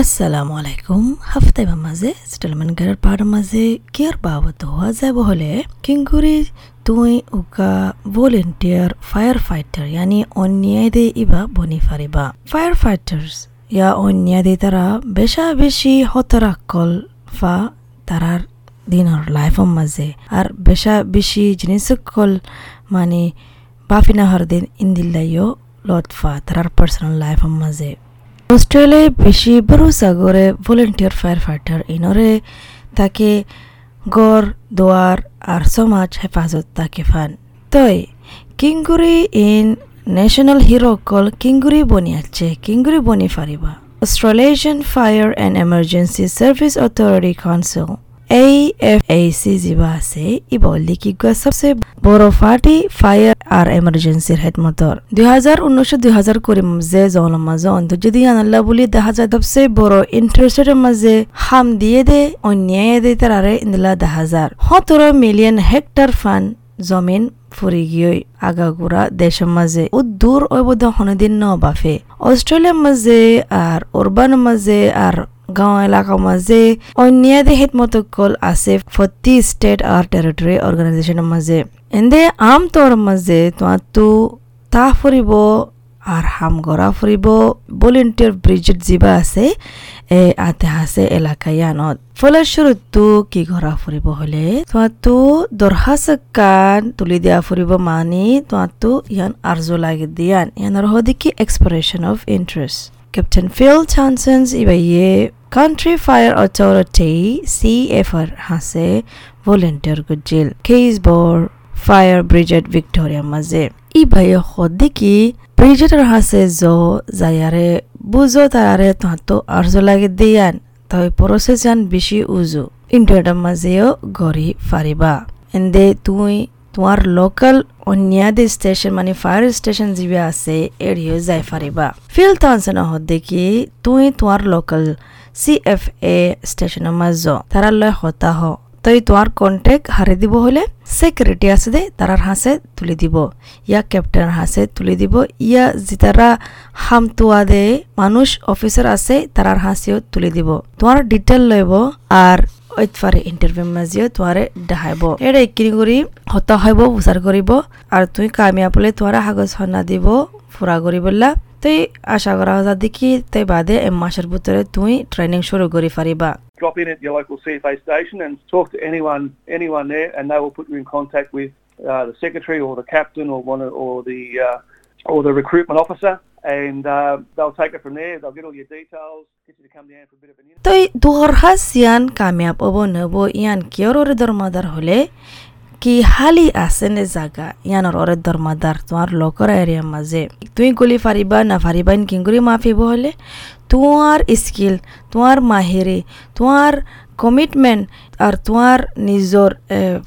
আসসালামু হাফতাইবার মাঝে সেটেলমেন্ট গাড়ির পাহাড় মাঝে কিয়ার বাবদ হওয়া যাব হলে কিংগুরি তুই, উকা ভলেন্টিয়ার ফায়ার ফাইটার ইয়ানি অন্যায় দে ইবা বনি ফারিবা ফায়ার ফাইটার্স ইয়া অন্যায় দে তারা বেশা বেশি হতরাকল ফা তারার দিনের লাইফের মাঝে। আর বেশা বেশি জিনিসকল মানে বাফিনা হর দিন ইন্দিল্লাইও লতফা তারার পার্সোনাল লাইফের মাঝে। অস্ট্রেলিয়ায় বেশি ভরসা করে ভলেন্টিয়ার ফায়ার ফাইটার ইনরে, তাকে গড়, দোয়ার আর সমাজ হেফাজত তাকে ফান। তই কিংগুৰি ইন ন্যাশনাল হিরো কল কিংগুৰি বনি আছে কিংগুৰি বনি Fariba. Australian fire and emergency service authority council AFAC জিবা আছে। ই বললি কি সবচেয়ে বড় ফাটি ফায়ার আর এমার্জেন্সির হেড মতর দুই হাজার উনিশশো দুই হাজার কুড়ি মাঝে জনম মাঝে যদি আনাল্লা বলি দেখা যায়। সবচেয়ে বড় ইন্টারেস্টের মাঝে হাম দিয়ে দে, অন্যায় দে তারারে ইন্দলা দেখা যার সতেরো মিলিয়ন হেক্টর ফান জমিন ফুরি গিয়ে আগাগোড়া দেশের মাঝে ও দূর অবধ হনদিন ন বাফে অস্ট্রেলিয়ার মাঝে আর উরবান মাঝে আর গাঁও এলাকার মাঝে অন্যায় দেহিত মতকল আছে ফর্টি স্টেট আর টেরিটরি অর্গানাইজেশনের মাঝে। এন্দে আমতর মাঝে তোমার তো তা ফুরিব আর হাম গড়া ফুরিব। ভলেন্টিয়ার ব্রিজেট যিবা আছে। এ আতে আছে এলাকা ইয়ানত ফলের শুরুতো কি ঘরা ফুরিব হলে? তো দরখাস্ত কান তুলি দিয়া ফুরিব মানি তো ইয়ান আর্জ লাগে দিয়ান। ইয়ানোর হদিকি expression of interest Captain Phil Chansons ইবাইয়ে Country Fire Authority CFR হাসে ভলেন্টিয়ার গুজিল। কেসবর ফায়ার ব্রিগেড ভিক্টোরিয়া মাঝে ই ভাই সদিকি ব্রিগেডর হাসে জ যায়ারে বুঝো তারারে তহাতো আর্জ লাগে দিয়ান, তাই প্রসেস জান বেশি উজু। ইন্টারটার মাঝেও গড়ি ফারিবা। এন্দে তুই, তোমার লোকাল অন্যাদি স্টেশন মানে ফায়ার স্টেশন যিবি আছে এড়িয়ে যাই ফারিবা। ফিল তানসেন হত দেখি তুই তোমার লোকাল সি এফ এ স্টেশনের মাঝ তারা লয় হ তই তোমার কন্টেক্ট হারে দিব হলে সেক্রেটারি আছে তারার হাসে তুলি দিব। ইয়া ক্যাপ্টেন হাসে তুলি দিব। ইয়া যেতারা হামতুয়া দে, মানুষ অফিসার আছে, তারার হাসিও তুলি দিব। তোমার ডিটেল লইব আর ঐতফারে ইন্টারভিউ মাজিও তোমারে দেখাইব। এটা ইকিনি করি হতা হইব উচার করিব। আর তুই কামিয়াব হলে তোমারা কাগজ হনা দিব, ফুরা করি বললা। তুই আশা করা যায় দেখি, তাই বাদে এ মাসের ভিতরে তুই ট্রেনিং শুরু করি পারিবা। drop in at your local CFA station and talk to anyone anyone there, and they will put you in contact with uh, the secretary or the captain or one or the uh, or the recruitment officer. And uh, they'll take it from there. They'll get all your details. Get you to come down for a bit of an. কি হালি আছে নে জাগা ইয়ানোর ওরে দরমাদার তোমার লোকর এরিয়ার মাঝে তুমি গলি ফারিবা না ফারিবা ইন কিঙ্গুরি মাফিব হলে তোমার স্কিল তোমার মাহেৰে তোমার কমিটমেন্ট আর তোমার নিজর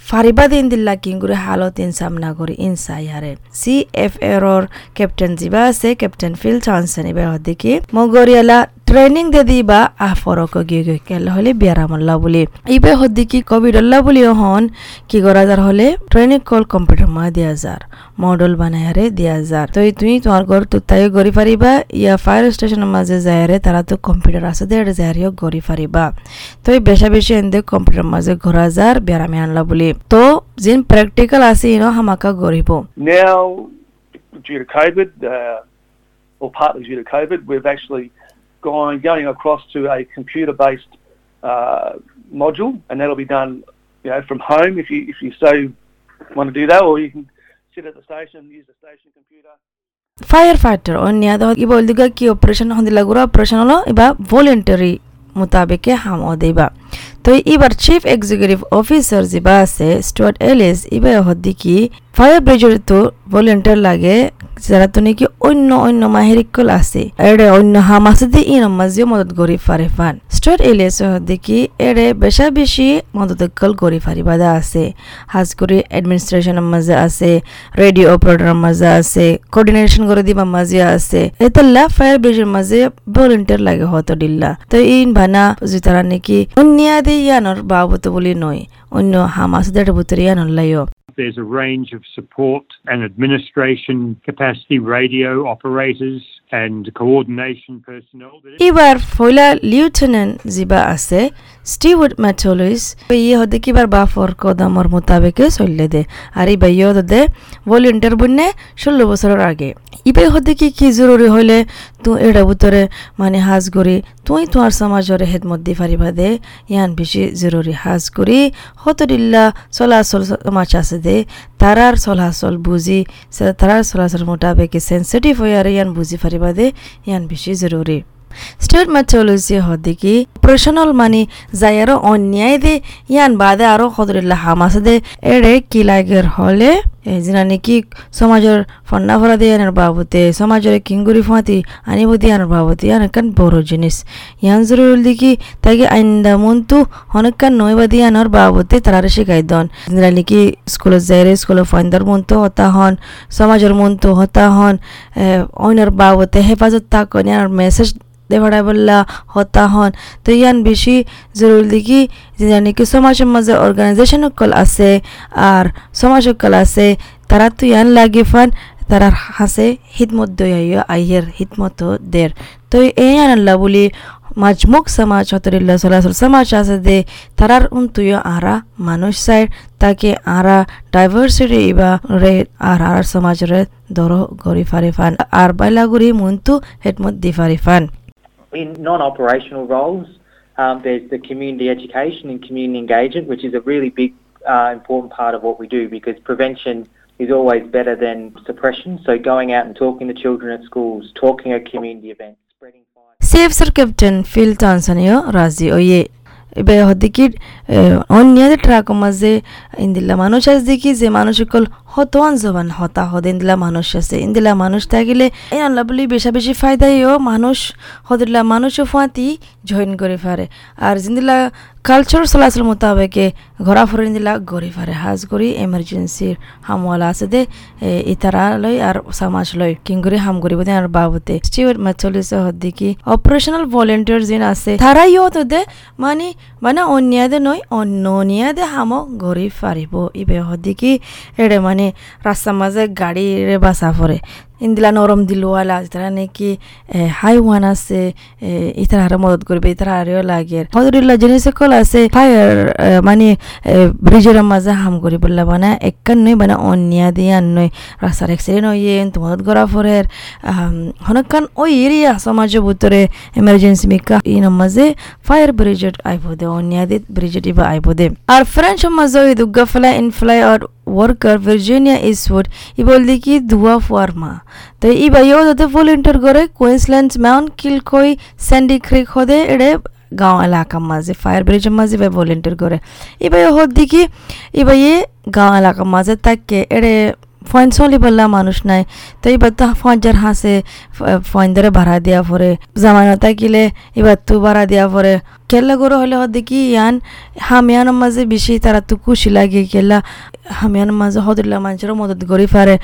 ফারিবা দিন দিল্লা কিঙ্গুরি হালত ইন করি ইন সাইয়ারে সি এফ এরর ক্যাপ্টেন যিবা আছে ক্যাপ্টেন ফিল চানসন এবার হদিকে মগরিয়ালা ট্রেনিং দে দিবা আহ ফরক গিয়ে গিয়ে কেল হলে বিয়ারামল্লা বলি ইবে হদ্দিকি কবিরল্লা বলি হন কি করা যার হলে ট্রেনিং কল কম্পিউটার মা দিয়া যার মডেল বানায়ারে দিয়া যার তো তুমি তোমার ঘর তো তাই গড়ি পারিবা ইয়া ফায়ার স্টেশনের মাঝে যায়ারে তারা তো কম্পিউটার আছে দে যায়ারিও গড়ি পারিবা তো বেশা বেশি এন্দে computer masih gorazar biar ame anla buli to zin practical asi ino hamaka goribo now due to covid uh, or partly due to covid we've actually gone going across to a computer based uh, module and that'll be done you know from home if you if you so want to do that or you can sit at the station use the station computer fire fighter ಒನ್ಯಾದ ಇವ ಒಲ್ದಿಗ ಕಿ operation ಹೊಂದಿಲ್ಲ ಗುರು operation ಅಲ್ಲ ಇವ voluntary ಮುತಾಬಿಕೆ ಹಾಮೋದಿವ তো এবার chief executive officer যিবা আছে Stewart Alice ইবা হদ্দিকি fire ব্রিজের তো ভলেন্টিয়ার লাগে। যারা তো নাকি অন্য অন্য মাহিরিকল আছে। এড়ে অন্য হাম আছে দি ইন মাঝে মদত গরি ফারে ফান। স্টুয়ার্ট এলিস হদ্দিকি এড়ে বেশা বেশি মদত কল ফারি বাদা আছে। হাজ করে অ্যাডমিনিস্ট্রেশনের মাঝে আছে রেডিও অপারেটরের মাঝে আছে কোঅর্ডিনেশন করে দিবা মাঝে আছে। এতলা ফায়ার ব্রিজের মাঝে ভলেন্টিয়ার লাগে হতো ডিল্লা। তো ইন ভানা তারা নাকি অন্য ইয়ানোর বাবত বলি নয়। অন্য হামাসদের ভিতরে ইয়ানোর There's a range of support and administration capacity radio operators and coordination personnel. এবার ফয়লা লিউটেন্যান্ট জিবা আছে স্টিউড ম্যাটোলিস ইয়ে হদে কিবার বাফর কদমর মোতাবেকে চললে দে আর ইবা ইয়ে হদে ভলেন্টিয়ার বন্যে ষোলো বছরের আগে ইবে হদে কি কি জরুরি হলে তুই এটা ভিতরে মানে হাজ তুই তোমার সমাজরে হেদমত দি পারিবা দে ইয়ান বেশি জরুরি হাজ করি। হতরিল্লা চলাচল সমাজ আছে দে। তারার চলাচল বুঝি তারার চলাচল মোটাবেকে সেন্সিটিভ হয়ে আর ইয়ান বুঝি পারিবা দে ইয়ান বেশি জরুরি। অপারেশনাল মানি যাই আরও অন্যায় দে, ইয়ান বাদে আরও সদরিল্লা হামাস দে, এড়ে কি লাগের হলে এ যিনা নেকি সমাজের ফন্না ভরা দিয়ে আনার বাবতে, সমাজের কিঙ্গুরি ফাঁতি আনিব দিয়ে আনার বাবতে ইয়ান একান বড় জিনিস। ইয়ান জরুরি দেখি তাকে আইন্দা মন্তু অনেকখান নইবা দিয়ে আনার বাবতে তারা শিখাই দন। যিনা নেকি স্কুলে যাইরে স্কুলে ফাইন্দার মন্তু হতা হন, সমাজের মন্তু হতা হন অন্যর বাবতে হেফাজত তাক আনার মেসেজ দেভাড়া বললা, হতা হন। তো ইয়ান বেশি জরুরি দেখি, যে জানি কি সমাজের মাঝে অর্গানাইজেশন কল আছে, আর সমাজ কল আছে, তারা তো ইয়ান লাগে ফান, তারা হাসে, হিতমত দইয়া আইয়ের হিতমত দের। তো এই আনাল্লা বলি মাজমুক সমাজ, হতরিল্লা চলাচল সমাজ আছে দে, তারার উন্তুয় আরা মানুষ সাইড তাকে আরা ডাইভার্সিটি ইবা রে, আর আর সমাজ রে দর গরি ফারি ফান, আর বাইলা গুরি মুন্তু হেতমত দি ফারি ফান। In non-operational roles, um, there's the community education and community engagement, which is a really big, uh, important part of what we do because prevention is always better than suppression. So going out and talking to children at schools, talking at community events, spreading fire. Save Sir Captain Phil Razi Oye. Truck মাঝে ইন্দিল্লা মানুষ আছে দেখি যে মানুষ সকল হতওয়ান জবান হতা হদ। ইন্দিলা মানুষ আছে। ইন্দিলা মানুষ থাকিলে এই আল্লাহ বলি বেশা বেশি ফায়দাইও মানুষ হদিল্লা মানুষও ফাঁতি জয়েন করে ফারে। আর জিন্দিলা কালচার চলাচল মোতাবেকে ঘোরা ফুরে ইন্দিলা গড়ি ফারে। হাজ করি এমার্জেন্সির হামওয়ালা আছে দে ইতারা লই আর সমাজ লই। কিং করে হাম করিব দে আর বাবুতে। স্টিউড মেথলিস হদ্দিকি। অপারেশনাল ভলেন্টিয়ার যিন আছে তারা ইয়ত দে। মানে মানে অন্যায় নয় অন্য নিয়াদে হামো গড়ি ফারিব ইবে হদিকি এড়ে মানে রাস্তার মাঝে গাড়ি বাসা পরে ইন্দিলা নরম দিলওয়ালা তারা নাকি হাই ওয়ান আছে ইতারা আরও মদত করবে, ইতারা আরও লাগে। হদুল্লাহ জিনিস সকল আছে, ফায়ার মানে ব্রিজের মাঝে হাম করি বললা মানে একান নয় মানে অন্যা দিয়ে আন নয়। রাস্তার এক্সিডেন্ট হইয়ে তো মদত করা ফরের হনকান ওই এরিয়া, সমাজের ভিতরে এমার্জেন্সি মিকা ইন মাঝে ফায়ার ব্রিজেট আইব দে, অন্যা দিয়ে ব্রিজেট ইবা আইব দে। আর ফ্রেঞ্চ মাঝে ওই দুর্গা ফ্লাই, ইন ফ্লাই, আর ই বলদি কি দুয়া ফুয়ারমা তো ই বাইও যাতে ভলেন্টিয়ার করে Queensland Mount Kilcoy Sandy Creek হদে এড়ে গাঁও এলাকার মাঝে ফায়ার ব্রিজের মাঝে বা ভলেন্টিয়ার করে এবার হর দিকে এবার গাঁও এলাকার মাঝে তাকে এড়ে ফয়েন চলি বললা মানুষ নাই। তো এবার তো ফঞ্জার হাসে ফয়েন ধরে ভাড়া দেওয়া পরে জামানো থাকিলে এবার তো ভাড়া দেওয়া পরে কেল্লা গরু হলে দেখি ইয়ান হামিয়ানোর মাঝে বেশি তারা তো খুশি লাগে কেলা। হামিয়ানোর মাঝে হদুল্লা মানুষেরও মদত করি পারে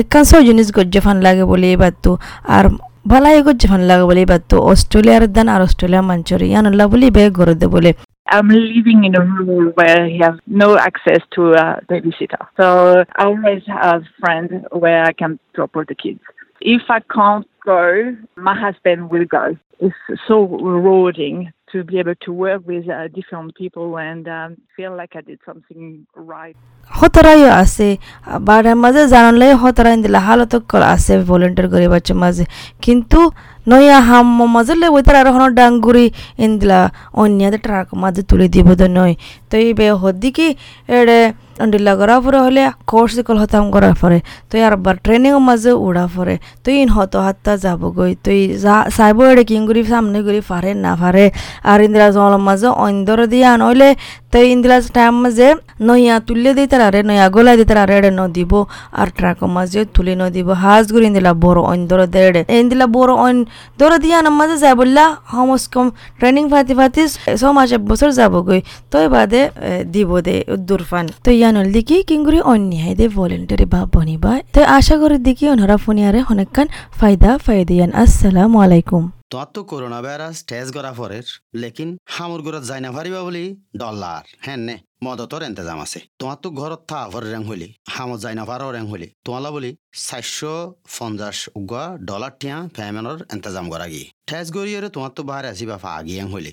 একান সব জিনিস গজ্জে ফান লাগে বলে এবার তো। আর ভালাই গজ্জে ফান লাগে বলে এবার তো। অস্ট্রেলিয়ার দান আর অস্ট্রেলিয়ার মানুষের ইয়ানুল্লাহ বলে বে গরু দে বলে। I'm living in a room where he has no access to a babysitter. So I always have friends where I can drop all the kids. If I can't go, my husband will go. It's so rewarding to be able to work with uh, different people and um, feel like I did something right. হতরাইও আছে বাড়ার মাঝে জানালে হতরাই দিলে, হালত call আছে volunteer করে বাচ্চা মাঝে। কিন্তু নয়া হাম মাজলে ওই তার আর ডাঙ্গুরি ইন্দিলা অন্যাদের ট্রাক মাঝে তুলে দিব তো নয়। তো এই বে হদ্দি কি এড়ে অন্ডিল্লা করা পরে হলে কোর্স কল হতাম করার পরে, তো আর বার ট্রেনিং মাঝে উড়া পরে। তো ইন হত হাত্তা যাব গই, তো চাইব এড়ে কিংগুরি সামনে গুরি ফারে না ফারে। আর ইন্দিরা জল মাঝে অন্দর দিয়ে আনলে তো ইন্দিরা টাইম মাঝে নইয়া তুললে দিতে আরে নয়া গোলা দিতে আরে এড়ে নদিব আর ট্রাক মাঝে তুলে নদিব হাজ গুরি ইন্দিলা বড় অন্দর দেড়ে ইন্দিলা বড় অন দৌড় দিয়া আমার মাঝে যাই বললা হমস কম ট্রেনিং ফাতি ফাতি ছ মাস এক বছর যাব গই তো বাদে দিব দে উদ্দুর ফান তো ইয়া নল ইয়ানল দেখি কিংগুরি অন্যায় দে ভলেন্টারি বা বনিবা তো আশা করি দেখি ওনারা ফোনিয়ারে অনেকখান ফায়দা ফায়দিয়ান আসসালামু আলাইকুম তোমার তো করোনা ভাইরাস টেস্ট করা পরের, লেকিন হামুর ঘরত যাই না পারিবা বলি ডলার। হ্যাঁ নে, মদতর এন্তেজাম আছে। তোমার তো ঘরত থা ভর রেং হইলি, হামত যাই না পারো রেং হইলি। তোমালা বলি চারশো পঞ্চাশ উগা ডলার টিয়া ফ্যামেনর এন্তেজাম করা গিয়ে ঠেস গড়িয়ে তোমার তো বাহারে আসিবা ফা গিয়ে হইলি।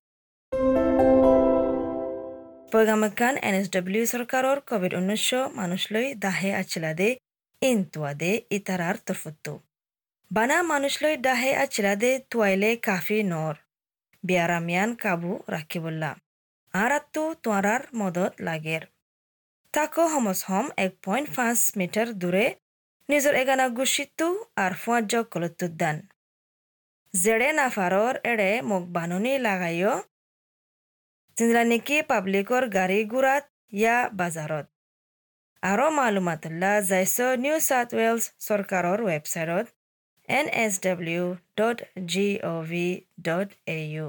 পয়গামকান এনএসডব্লিউ সরকারর কোভিড উনিশশো মানুষলৈ দাহে আছিলাদে ইনতুয়াদে ইতারার তরফত্তু বানা মানুষলৈ দাহে আছিলাদে তুয়াইলে কাফি নর। বিয়ারামিয়ান কাবু রাখিবল্লা। আর আত্তু তোয়ারার মদত লাগের। তাকো হমস হম এক পয়েন্ট পাঁচ মিটার দূরে নিজর এগানা গুছিত্তু আর ফুয়াজ কলতুদ্দান জেড়ে নাফারর এড়ে মোক বানুনি লাগাইও জিনলা নেকি পাব্লিকৰ গাড়ী গুড়াত ইয়া বাজাৰত আৰু মালুমাতুল্লাহ যাইছ নিউ চাউথ ৱেলছ চৰকাৰৰ ৱেবছাইটত N S W dot G O' V dot A U